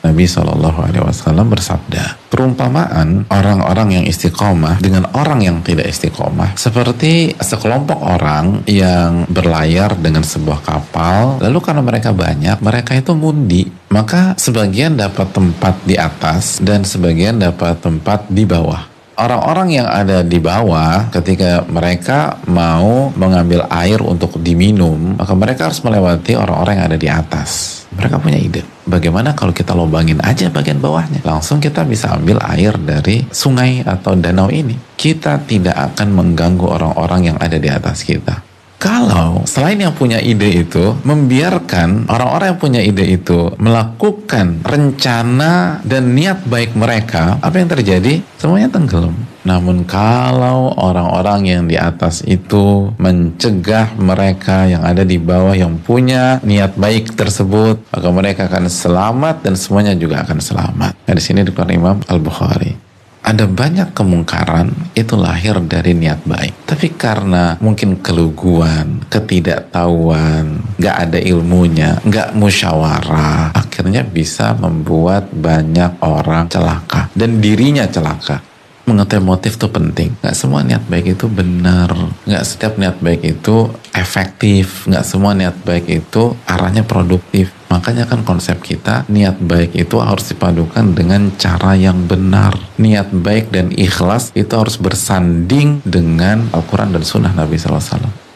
Nabi Shallallahu Alaihi Wasallam bersabda, perumpamaan orang-orang yang istiqomah dengan orang yang tidak istiqomah seperti sekelompok orang yang berlayar dengan sebuah kapal, lalu karena mereka banyak, mereka itu mundi, maka sebagian dapat tempat di atas dan sebagian dapat tempat di bawah orang-orang yang ada di bawah ketika mereka mau mengambil air untuk diminum, maka mereka harus melewati orang-orang yang ada di atas. Mereka punya ide. Bagaimana kalau kita lubangin aja bagian bawahnya? Langsung kita bisa ambil air dari sungai atau danau ini. Kita tidak akan mengganggu orang-orang yang ada di atas kita. Kalau selain yang punya ide itu membiarkan orang-orang yang punya ide itu melakukan rencana dan niat baik mereka, apa yang terjadi? Semuanya tenggelam. Namun kalau orang-orang yang di atas itu mencegah mereka yang ada di bawah yang punya niat baik tersebut, maka mereka akan selamat dan semuanya juga akan selamat. Nah, di sini dikeluarkan Imam Al-Bukhari ada banyak kemungkaran itu lahir dari niat baik. Tapi karena mungkin keluguan, ketidaktahuan, nggak ada ilmunya, nggak musyawarah, akhirnya bisa membuat banyak orang celaka dan dirinya celaka mengetahui motif itu penting. Nggak semua niat baik itu benar. Nggak setiap niat baik itu efektif. Nggak semua niat baik itu arahnya produktif. Makanya kan konsep kita niat baik itu harus dipadukan dengan cara yang benar. Niat baik dan ikhlas itu harus bersanding dengan Al-Quran dan Sunnah Nabi SAW.